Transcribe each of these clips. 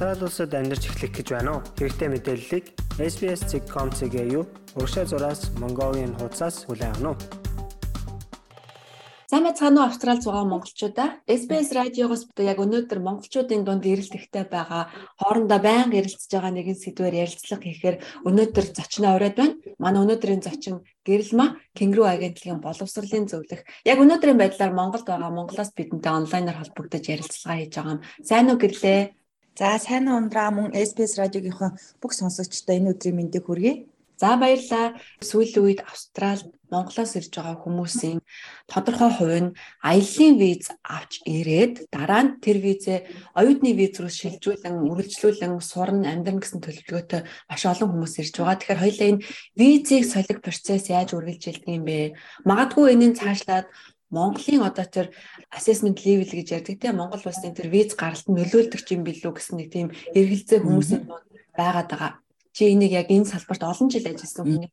Австрали улсад амьдарч эхлэх гэж байна уу? Хэрэгтэй мэдээллийг SBS.com.cg юу урагшаа зураас Mongolian хуудасаас хүлээн авах нь. Сайн байцгаана уу Австрал зугаа монголчуудаа. SBS радиогоос яг өнөөдөр монголчуудын дунд эрэлтэгтэй байгаа хоорондоо байнга ярилцж байгаа нэгэн сэдвээр ярилцлага хийхээр өнөөдөр зочноо ураад байна. Манай өнөөдрийн зочин Гэрэлма Кенгрүү агентлагийн боловсролын зөвлөх. Яг өнөөдрийн байдлаар Монголд байгаа Монголоос бидэнтэй онлайнаар холбогдож ярилцлага хийж байгаа юм. Сайн уу гэрлээ? За сайн ундраа мөн SBS радиогийнхоо бүх сонсогчдод энэ өдрийн мэндийг хүргэе. За баярлалаа. Сүүлийн үед Австралид Монголоос ирж байгаа хүмүүсийн тодорхой хувь нь аяллийн виз авч ирээд дараа нь тэр визээ оюутны виз рүү шилжүүлэн, үргэлжлүүлэн сурна, амьдрна гэсэн төлөвлөгөөтэй маш олон хүмүүс ирж байгаа. Тэгэхээр хоёлаа энэ визийг солих процесс яаж үргэлжилдэг юм бэ? Магадгүй энэний цаашлаад Монголын одоо тэр assessment level гэж ярьдаг тийм Монгол улсын тэр виз гаралт нөлөөлдөг юм билүү гэсэн нэг тийм эргэлзээ хүмүүсийн дунд байгаад байгаа. Чи энийг яг энэ салбарт олон жил ажилласан хүний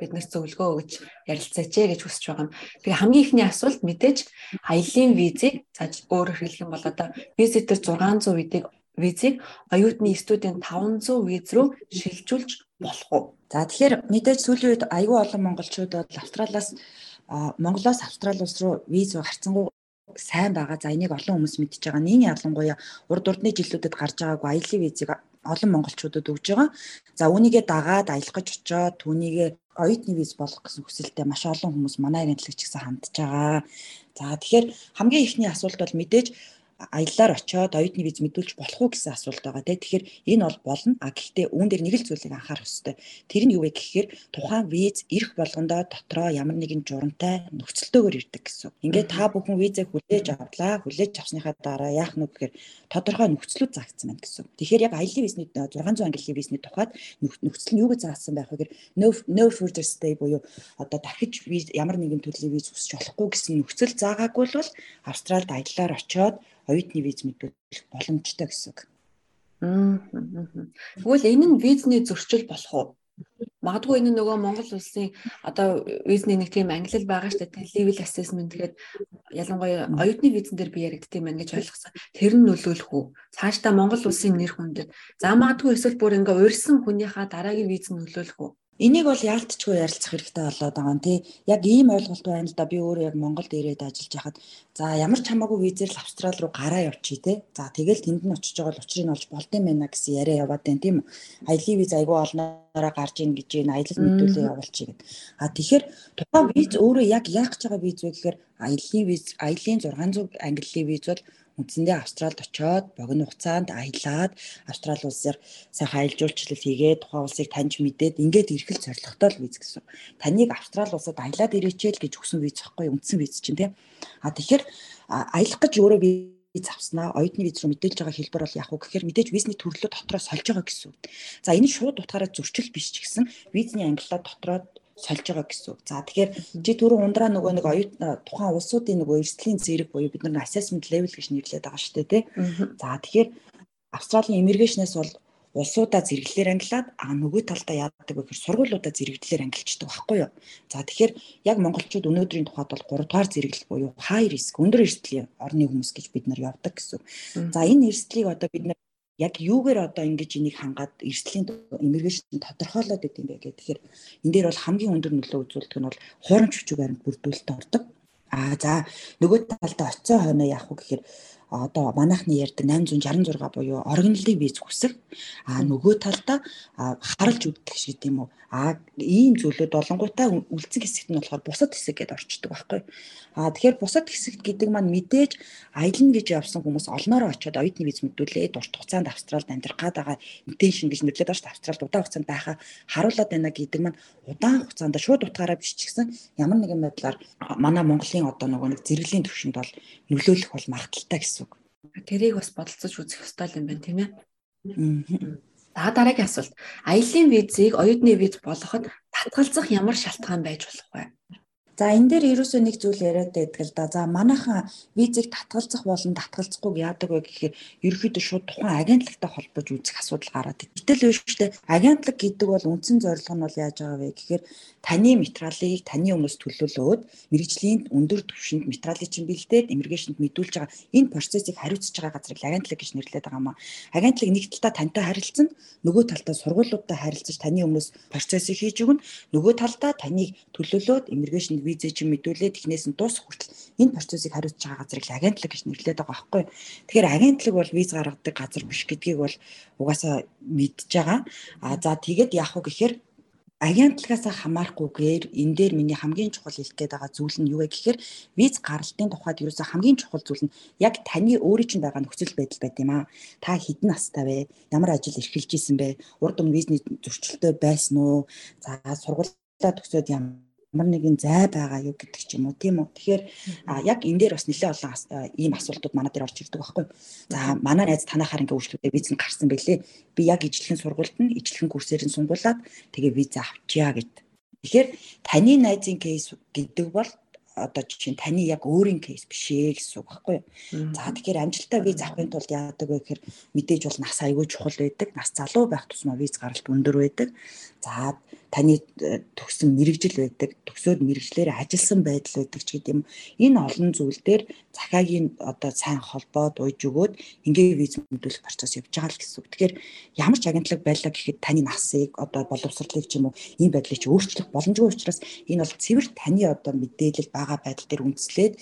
бид нар зөвлөгөө өгч ярилцаач ээ гэж хүсэж байгаа юм. Тэгээ хамгийн ихний асуулт мэдээж аялын визийг зааж өөрөөр хэлэх юм бол одоо визитер 600 визийг визийг оюутны студент 500 виз рүү шилжүүлж болох уу? За тэгэхээр мэдээж сүүлийн үед аюул олон монголчууд бол Австралиас Монголоос Австрали улс руу виз гарцсангуу сайн байгаа. За энийг олон хүмүүс мэдж байгаа. Нийний ялангуяа урд урдны жилүүдэд гарч байгаагүй аялын визийг олон монголчуудад өгж байгаа. За үүнийгээ дагаад аялах гэж очиод түүнийгээ оюутны виз болох гэсэн хүсэлтэй маш олон хүмүүс манай агентлагч гэсэн хандж байгаа. За тэгэхээр хамгийн ихний асуулт бол мэдээж аяллаар очиод оюутны виз мэдүүлж болох уу гэсэн асуулт байгаа тийм. Тэгэхээр энэ бол болно. А гэхдээ үүн дээр нэг л зүйлийг анхаарах хэрэгтэй. Тэр нь юу вэ гэхээр тухайн виз ирэх болгондоо дотроо ямар нэгэн журамтай нөхцөлтөөр ирдэг гэсэн. Ингээд та бүхэн визээ хүлээж авлаа. Хүлээж авсныхаа дараа яах нь гэхээр тодорхой нөхцлүүд заагдсан байна гэсэн. Тэгэхээр яг аяллаа визний 600 ангиллын визний тухайд нөхцөл нь юу гэж заасан байх вэ гэхээр no no further stay буюу одоо дахиж виз ямар нэгэн төрлийн виз хүсч болохгүй гэсэн нөхцөл заагаагүй бол Австралид аяллаар очиод оюутны виз мэдүүлэх боломжтой гэсэн үг. Тэгвэл энэ нь визний зөрчил болох уу? Магадгүй энэ нөгөө Монгол улсын одоо визний нэг тийм ангилал байгаа шүү дээ. Level assessment гэдэг ялангуяа оюутны визэн дээр би яригдтiin байна гэж ойлгосон. Тэр нь нөлөөлөх үү? Цаашдаа Монгол улсын нэр хүндэд за магадгүй эсвэл бүр ингээ урьсан хүнийхээ дараагийн виз нь нөлөөлөх үү? Энийг бол яалтчгүй ярилцах хэрэгтэй болоод байгаа юм тий. Яг ийм ойлголт байна л да. Би өөрөө яг Монголд ирээд ажиллаж байхад за ямар ч хамаагүй визээр л Австрали руу гараа явчих тий. За тэгэл тэнд нь очиж байгаа л учрыг нь олж болдсон байна гэсэн яриа яваад байна тийм үү. Аялын виз айгүй олноороо гарч ийн гэж энэ аялал мэдүүлээ явуулчих гээд. А тэгэхээр тухайн виз өөрөө яг яах гэж байгаа виз вэ гэхээр аялын виз аялын 600 ангиллын виз бол үндсэндээ Австралид очоод богино хугацаанд аялаад Австрали улсаар сайхан аялал жуулчлал хийгээд тухайн улсыг таньж мэдээд ингээд ирэх зорилготой л виз гэсэн. Таныг Австрали улсад аялаад ирээчээл гэж өгсөн виз байхгүй үндсэн виз чинь тийм. А тэгэхээр аялах гэж өөрөө виз авснаа оюутны виз рүү мэдээлж байгаа хэлбэр бол яг уу гэхээр мэдээж визний төрлөө дотроо сольж байгаа гэсэн. За энэ шууд утгаараа зөрчил биш ч гэсэн визний ангиллаа дотроо сольж байгаа гэсэн үг. За тэгэхээр чи түрүү ундраа нөгөө нэг оюут тухайн улсуудын нөгөө эрсдлийн зэрэг буюу бид нар assessment level гэж нэрлэдэг байгаа шүү дээ тий. За тэгэхээр Австралийн иммиграшнээс бол улсуудаа зэрэглэлээр ангилаад а нөгөө талдаа яадаг вэ гэхээр сургуулиудаа зэрэглэлээр ангилчдаг байхгүй юу. За тэгэхээр яг монголчууд өнөөдрийн тухайд бол 3 дугаар зэрэглэл буюу high risk өндөр эрсдлийн орны хүмүүс гэж бид нар явдаг гэсэн. За энэ эрсдлийг одоо бид нар яг юугээр одоо ингэж энийг хангаад эрсдлийн иммиграшн тодорхойлоод байт юм бэ гэх тэгэхээр энэ дээр бол хамгийн өндөр нөлөө үзүүлдэг нь бол хуурамч хүчиг баримт бүрдүүлэлт ордог. Аа за нөгөө талдаа оцсон хойно яах вэ гэхээр одоо манайхны ярьдаг 866 буюу оригиналын виз хүсэх а нөгөө талдаа харалж үдэх шиг гэдэм үү а ийм зүйлүүд болонгуудаа үлцэг хэсэгт нь болохоор бусад хэсэг гэдээ орчдөг байхгүй. А тэгэхээр бусад хэсэгт гэдэг маань мэдээж аялна гэж явсан хүмүүс олноороо очиод оюутны виз мэдүүлээд урт хугацаанд австралид амьдрах гад байгаа интеншн гэж нэрлэдэг шүү дээ. Австралид удаан хугацаанд байхаа харуулад байна гэдэг маань удаан хугацаанд шууд утгаараа биш ч гэсэн ямар нэгэн байдлаар манай Монголын одоо нөгөө нэг зэрэглэлийн төвшөнд бол нөлөөлөх бол магадaltaй гэсэн. Тэрийг бас бодолцож үзэх ёстой юм байна тийм ээ. За дараагийн асуулт. Аялын визийг оюутны виз болгоход татгалзах ямар шалтгаан байж болох вэ? За энэ дээр ерөөсөө нэг зүйл яриад байдаг л да. За манайхан визийг татгалзах болон татгалзахгүй яадаг вэ гэхээр ерөөхдөө шууд тухайн агентлагтай холбож үзэх асуудал гараад байна. Гэтэл биш үү? Агентлаг гэдэг бол үндсэн зорилго нь бол яаж байгаа вэ гэхээр таны материалыг таны өмнөөс төлөөлөөд мэрэгжлийн өндөр түвшинд материалыг чинь бэлдээд иммиграшнд мэдүүлж байгаа энэ процессыг хариуцж байгаа газрыг агентлаг гэж нэрлэдэг байгаа маа. Агентлаг нэг талдаа тантай харилцсан, нөгөө талдаа сургуулиудтай харилцаж таны өмнөөс процессыг хийж өгнө. Нөгөө талдаа таныг төлөөлөөд иммиграшнд визээ чинь мэдүүлээд эхнээс нь дуус хүртэл энэ процессыг хариуцж байгаа газрыг агентлаг гэж нэрлэдэг байгаа байхгүй. Тэгэхээр агентлаг бол виз гаргадаг газар биш гэдгийг бол угаасаа мэдж байгаа. А за тэгээд яах вэ гэхээр агентлагаас хамаарахгүйгээр энэ дээр миний хамгийн чухал хэлэх гээд байгаа зүйл нь юу вэ гэхээр виз гаралтын тухайд ерөөсө хамгийн чухал зүйл нь яг таны өөрийн чинь байгаа нөхцөл байдал байт юм аа. Та хэдэн настай вэ? Ямар ажил эрхэлж исэн бэ? Урд өмнө визний зөрчилтэй байсан уу? За сургуулиа төгсөөд ямар ямар нэгэн зай байгаа юу гэдэг ч юм уу тийм үү. Тэгэхээр яг энэ дээр бас нэлээд олон ийм асуултууд манай дээр орж ирдэг байхгүй. За манай найз танахаар ингээ үйлчлүүдээ виз нь гарсан байлээ. Би яг ижлэхэн сургуульд нь ижлэхэн курсээр нь сунгуулад тэгээ виз авчиа гэд. Тэгэхээр таны найзын кейс гэдэг бол одоо жишээ нь таны яг өөрийн кейс биш ээ гэсэн үг байхгүй юу. За тэгэхээр амжилттай виз авахын тулд яадаг вэ гэхээр мэдээж бол нас аягүй чухал байдаг. Нас залуу байх тусмаа виз гаралт өндөр байдаг. За таны э, төгсөн мэрэгжил байдаг, төгсөөд мэрэгжлээр ажилласан байдал байдаг ч гэдэм энэ олон зүйл дээр захаагийн одоо сайн холбоод уйж өгөөд ингээ виз мэдүүлэх процесс явж байгаа л гэсэн үг. Тэгэхээр ямар ч агентлаг байлаа гэхэд таны насыг одоо боловсролыг ч юм уу ийм байдлыг чи өөрчлөх боломжгүй учраас энэ бол цэвэр таны одоо мэдээлэл байгаа байдал дээр үндэслээд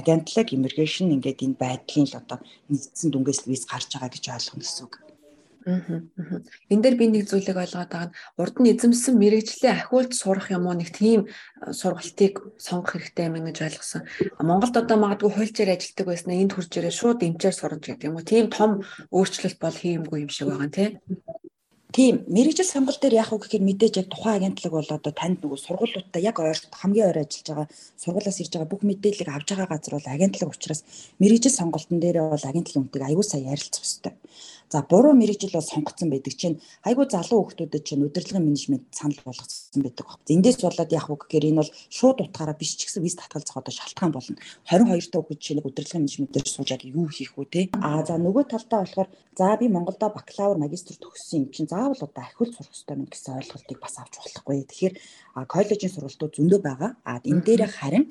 агентлаг immigration ингээд энэ байдлын л одоо нэгдсэн дүнгээс виз гарч байгаа гэж ойлгоно гэсэн үг. Энэ дээр би нэг зүйлийг ойлгоод байгаа нь урд нь эзэмсэн мэрэгжлийн ахиулт сурах юм уу нэг тийм э, сургалтыг сонгох хэрэгтэй юм гэж ойлгосон. Монголд одоо магадгүй хуульчаар ажилладаг байснаа энд хурж ирээ шууд эмчээр сурж гэдэг юм уу. Тийм том өөрчлөлт бол хиймгүй юм шиг байгаа нэ. Тийм мэрэгжил сонгол дээр яах вэ гэхээр мэдээж яг тухайн агентлаг бол одоо танд нөгөө сургуулиудаа яг ойрт хамгийн ойр ажиллаж байгаа сургуулиас ирж байгаа бүх мэдээллийг авж байгаа газар бол агентлаг учраас мэрэгжил сонголтын дээр бол агентлагийн үнэтэйг аюул сайн ярилцах хэрэгтэй. За буруу мэрэгжил бол сонгогдсон байдаг чинь айгүй залуу хүмүүстэд чинь удирдлагын менежмент санал болгоцсон байдаг баг. Эндээс болоод яг үг гэхээр энэ бол шууд утгаараа биш ч гэсэн виз татгалзах одоо шалтгаан болно. 22 та хүүхэд чинь удирдлагын менежментээр суужаад юу хийх вэ те? А за нөгөө талдаа болохоор за би Монголда бакалавр магистр төгссөн юм чинь заавал одоо ахиулт сурах хэрэгтэй мэн гэсэн ойлголтыг бас авч болохгүй. Тэгэхээр коллежийн сургалтууд зөндөө байгаа. А энэ дээр харин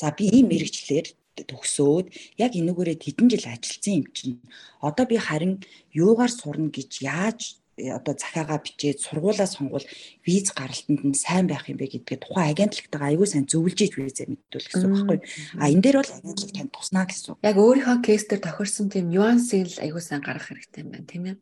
за би ийм мэрэгчлэр төгсөөд яг энүүгээрээ хэдэн жил ажилласан юм чинь одоо би харин юугаар сурна гэж яаж э, одоо захиагаа бичээд сургуулаа сонгуул виз гаралтанд нь сайн байх юм бэ гэдгээ тухайн агентлагтайгаа аягүй сайн зөвлөж иж визээ мэдвэл гэсэн үг байхгүй. А энэ дээр бол агентлаг танд туснаа гэсэн. Яг өөрийнхөө кейс дээр тохирсон тийм нюансыг л аягүй сайн гаргах хэрэгтэй юм байна тийм ээ.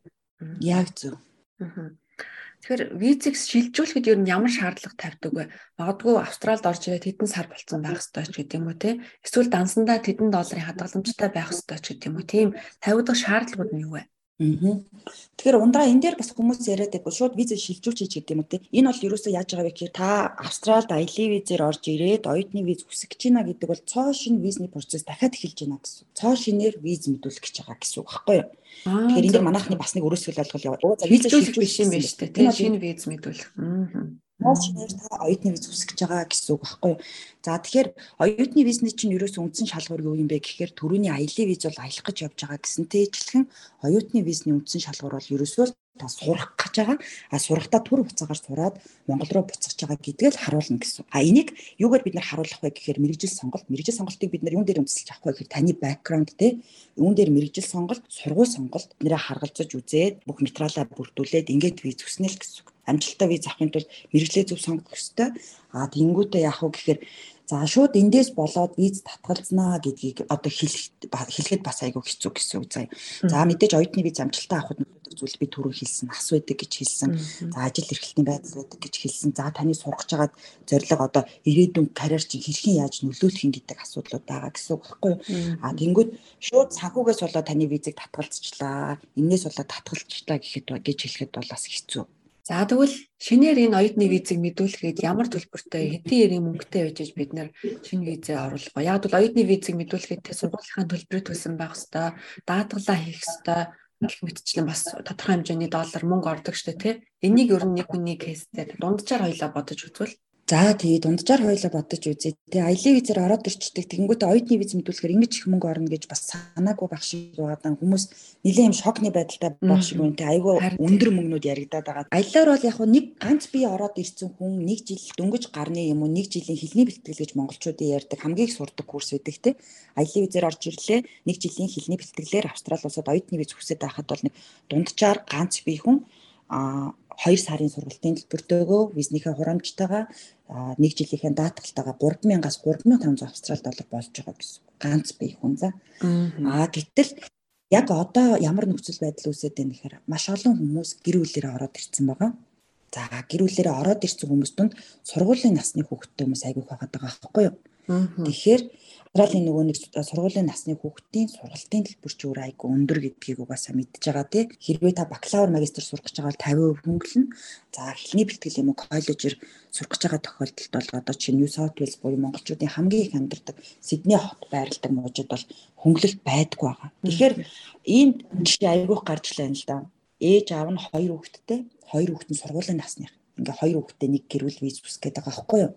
Яг зөв. Тэгэхээр визийг шилжүүлэхэд ер нь ямар шаардлага тавьдаг вэ? Магадгүй Австралид орж ирээд хэдэн сар болцсон байх ёстой ч гэдэг юм уу те? Эсвэл дансандаа хэдэн долларын хадгаламжтай байх ёстой ч гэдэг юм уу? Тийм тавигдах шаардлагууд нь юу вэ? Тэгэхээр ундраа энэ дээр бас хүмүүс яриад байдаг шууд виз шилжүүлж хийж гэдэг юм уу те. Энэ бол ерөөсөө яаж байгаа вэ гэхээр та Австралид аялын визээр орж ирээд оюутны виз хүсэж байна гэдэг бол цоо шинэ визний процесс дахиад эхэлж байна гэсэн. Цоо шинээр виз мэдүүлэх гэж байгаа гэсэн үг байхгүй юу? Тэгэхээр энэ манайхны бас нэг өрөөсгөл ойлгол яваа. Виз шилжүүлэх биш юм байна шүү дээ. Шинэ виз мэдүүлэх. Моос шинээр та оюутны виз үсгэж байгаа гэсэн үг байхгүй юу? За тэгэхээр оюутны визний чинь ерөөс үндсэн шалгуур юу юм бэ гэхээр төрөний аялын виз бол аялах гэж явж байгаа гэсэнтэй ижилхэн оюутны визний үндсэн шалгуур бол ерөөсөө та сурах гэж байгаа. А сурахтаа түр хугацаагаар сураад Монгол руу буцаж байгаа гэдгээ л харуулна гэсэн. А энийг юугаар бид нар харуулах вэ гэхээр мэрэгжил сонголт. Мэрэгжил сонголтыг бид нар юун дээр үндэслэж авах вэ гэхээр таны бэкграунд те юун дээр мэрэгжил сонголт, сургууль сонголт нэрээ харгалзаж үзээд бүх материалаа бүрдүүлээд ингээд виз үснэ л гэсэн амжилттай виз авахын тулд мэрэгжлээ зөв сонгох ёстой. А тэнгуүтээ яах вэ гэхээр за шууд эндээс болоод виз татгалзнаа гэдгийг одоо хэлэх хэлэхэд бас айгүй хэцүү гэсэн үг заяа. За мэдээж оюутны виз амжилттай авахд зүйл би түрүү хэлсэн ас байдаг гэж хэлсэн. За ажил эрхлэлтийн байдал байдаг гэж хэлсэн. За таны сурах чагаад зорилго одоо ирээдүйн карьер чинь хэрхэн яаж нөлөөлөх юм гэдэг асуудлууд байгаа гэсэн үг байхгүй юу? А тэнгууд шууд санхугаас болоод таны визийг татгалзчлаа. Энээс болоод татгалзчлаа гэхэд гэж хэлэхэд бол бас хэцүү. За тэгвэл шинээр энэ оюутны визийг мэдүүлэхэд ямар төлбөртэй хэдийн ярийн мөнгөтэй байж аж бид нэр шинэ визээ оруулах вэ? Яг бол оюутны визийг мэдүүлэхэд тэ сургуулийн төлбөрийг төлсөн байх хэвээр даатгалаа хийх хэвээр гэх мэтчлэн бас тодорхой хэмжээний доллар мөнгө ордог штэ тий. Энийг ер нь нэг хүний кейстэй дунджаар хоёлаа бодож үзвэл За тэгээ дунджаар хоёлоо бодож үзье. Тэгээ аялын визээр ороод ирчдэг. Тэгэнгүүтээ оюутны виз мэдүүлэхээр ингэж их мөнгө орно гэж бас санаагүй байх шиг байгаа. Хүмүүс нэлээд юм шокны байдалтай байх шиг үнтэй айгүй өндөр мөнгнүүд яригадаад байгаа. Аяллаар бол яг нэг ганц бие ороод ирсэн хүн нэг жил дөнгөж гарны юм уу нэг жилийн хилний бэлтгэл гэж монголчуудын ярьдаг хамгийн их сурдаг курс байдаг те. Аялын визээр орж ирлээ. Нэг жилийн хилний бэлтгэлээр Австрали улсад оюутны виз хүсэж байхад бол нэг дунджаар ганц бие хүн а 2 сарын сургалтын төлбөртөөгөө визнийхээ хурамжтайгаа нэг жилийнхээ даатгалтайгаа 3000-аас 3500 австрал доллар болж байгаа гэсэн. Ганц бие хүн за. Аа гэтэл яг одоо ямар нөхцөл байдал үүсэт байна гэхээр маш олон хүмүүс гэр бүлээрээ ороод ирсэн байгаа. За гэр бүлээрээ ороод ирсэн хүмүүс донд сургуулийн насны хүүхэдтэй хүмүүс айгүйх байгаа даа байхгүй юу? Тэгэхээр Австралийн нөгөө нэг сургуулийн насны хүүхдийн сургалтын төлбөр чи өөр айгүй өндөр гэдгийг угаасаа мэдж байгаа тий. Хэрвээ та бакалавр магистр сурах гэж байгаа бол 50% хөнгөлнө. За эхлэний бэлтгэл юм уу коллежээр сурах гэж байгаа тохиолдолд бол одоо чи New South Wales буюу монголчуудын хамгийн их амьдардаг Сидней хот байрладаг мужид бол хөнгөлөлт байдгүй байгаа. Тэгэхээр ийм жишээ айгүйх гарч лээ л да. Ээж аав нь хоёр хүүхэдтэй, хоёр хүүхэд нь сургуулийн насных ингээ хоёр хүүхдээ нэг гэрүүл виз бүс гэдэг байгаа байхгүй юу.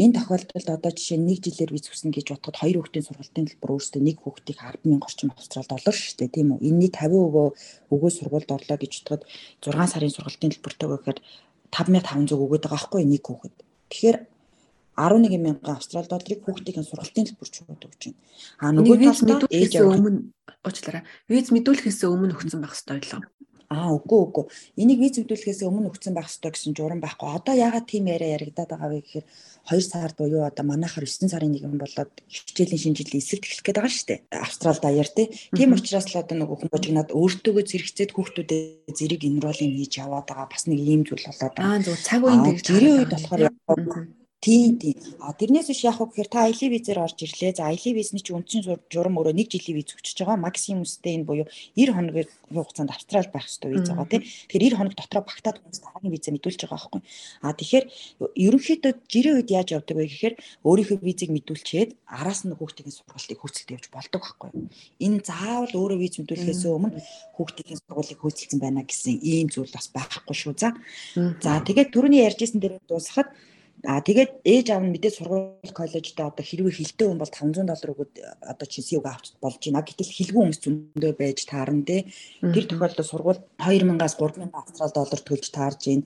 Энэ тохиолдолд одоо жишээ нь нэг жилээр виз хүснэ гэж бодоход хоёр хүүхдийн сургалтын төлбөр өөрөөсөө нэг хүүхдийг 100000 орчим австрал доллар шүү дээ тийм үү. Энэний 50% өгөө сургуульд орлоо гэж бодоход 6 сарын сургалтын төлбөртэй гэхээр 5500 өгөөд байгаа байхгүй нэг хүүхэд. Тэгэхээр 11 мянган австрал долларыг хүүхдийн сургалтын төлбөрч өгч байна. А нөгөө талд ээж өмнө уучлаарай. Виз мэдүүлэхээс өмнө өгсөн байх ёстой байлаа. Аа үгүй үгүй. Энийг виз хөдөлгөхээс өмнө өгсөн байх ёстой гэсэн журам байхгүй. Одоо ягаад тийм яриа яригадаад байгаа вэ гэхээр 2 сард буюу одоо манайхаар 9 сарын 1 болоод хичээлийн шинэ жилийн эсрэг эхлэх гээд байгаа шүү дээ. Австрал даяар тий. Тийм учраас л одоо нөгөө хүн божигнаад өөртөөгөө зэрэгцээд хүүхдүүдэд зэрэг энролинг хийж яваад байгаа бас нэг ийм зүйл болоод байгаа. Аа зөв цаг үеийн гэрийн үед болохоор Тийм тийм. А тэрнээс биш яг уу гэхээр та аялын визээр орж ирлээ. За аялын визний чинь үндсэн журам өөрөө 1 жилийн виз өгчөж байгаа. Максимумстэй энэ буюу 90 хоногийн хугацаанд австрал байх хэрэгтэй виз байгаа тийм. Тэгэхээр 90 хоног дотроо багтаад хүмүүс дараагийн визээ мэдүүлж байгаа байхгүй. А тэгэхээр ерөнхийдөө жирийн үед яаж явдаг вэ гэхээр өөрийнхөө визийг мэдүүлчихэд араас нь хүүхдийн сургалтыг хөөцөлд явж болдог байхгүй. Энэ заавал өөрөө виз мэдүүлэхээс өмнө хүүхдийн сургуулийг хөөцөлсөн байна гэсэн ийм зүйл бас байхгүй шүү. За. За тэгээд түрүүний ярьжсэн дээр дуусахад А тэгээд ээж аав нь мэдээ сургууль коллежд одоо хэрвээ хилтэй хүн бол 500 доллар өгөөд одоо чи СУ авч болж байна. Гэтэл хилгүй хүмүүс зөндөө байж таарна те. Тэр тохиолдолд сургууль 2000-аас 3000 австрал доллар төлж таарж байна.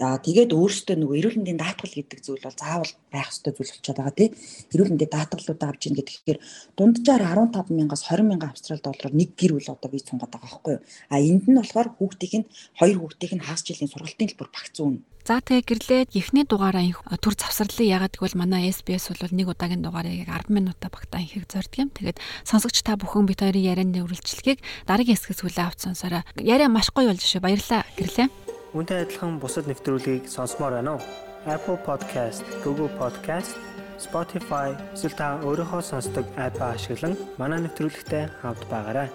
Аа тэгээд өөрөөсөө нөгөө эрүүл мэндийн даатгал гэдэг зүйл бол заавал байх ёстой зүйл болчиход байгаа те. Эрүүл мэндийн даатгалууд авч ийн гэхээр дунджаар 15000-аас 20000 австрал доллараар нэг гэр бүл одоо бий цунгаад байгаа байхгүй юу. А энд нь болохоор хүүхдийн нь хоёр хүүхдийн нь хагас жилийн сургалтын төлбөр багцуун За тэгээ гэрлээд эхний дугаараа төр завсарлаа ягаад гэвэл манай SBS бол нэг удаагийн дугаарыг 10 минутаа багтаа ихийг зорддог юм. Тэгээд сонсогч та бүхэн бит хоёрын ярианы үргэлжлэгийг дараагийн хэсгээс хүлээ авч сонсороо. Яриа маш гоё болж шүү. Баярлалаа гэрлээ. Үүнтэй адилхан бусад нэвтрүүлгийг сонсомоор байна уу? Apple Podcast, Google Podcast, Spotify эсвэл та өөрийнхөө сонсдог апп ашиглан манай нэвтрүүлэгтэй хавд байгаарай.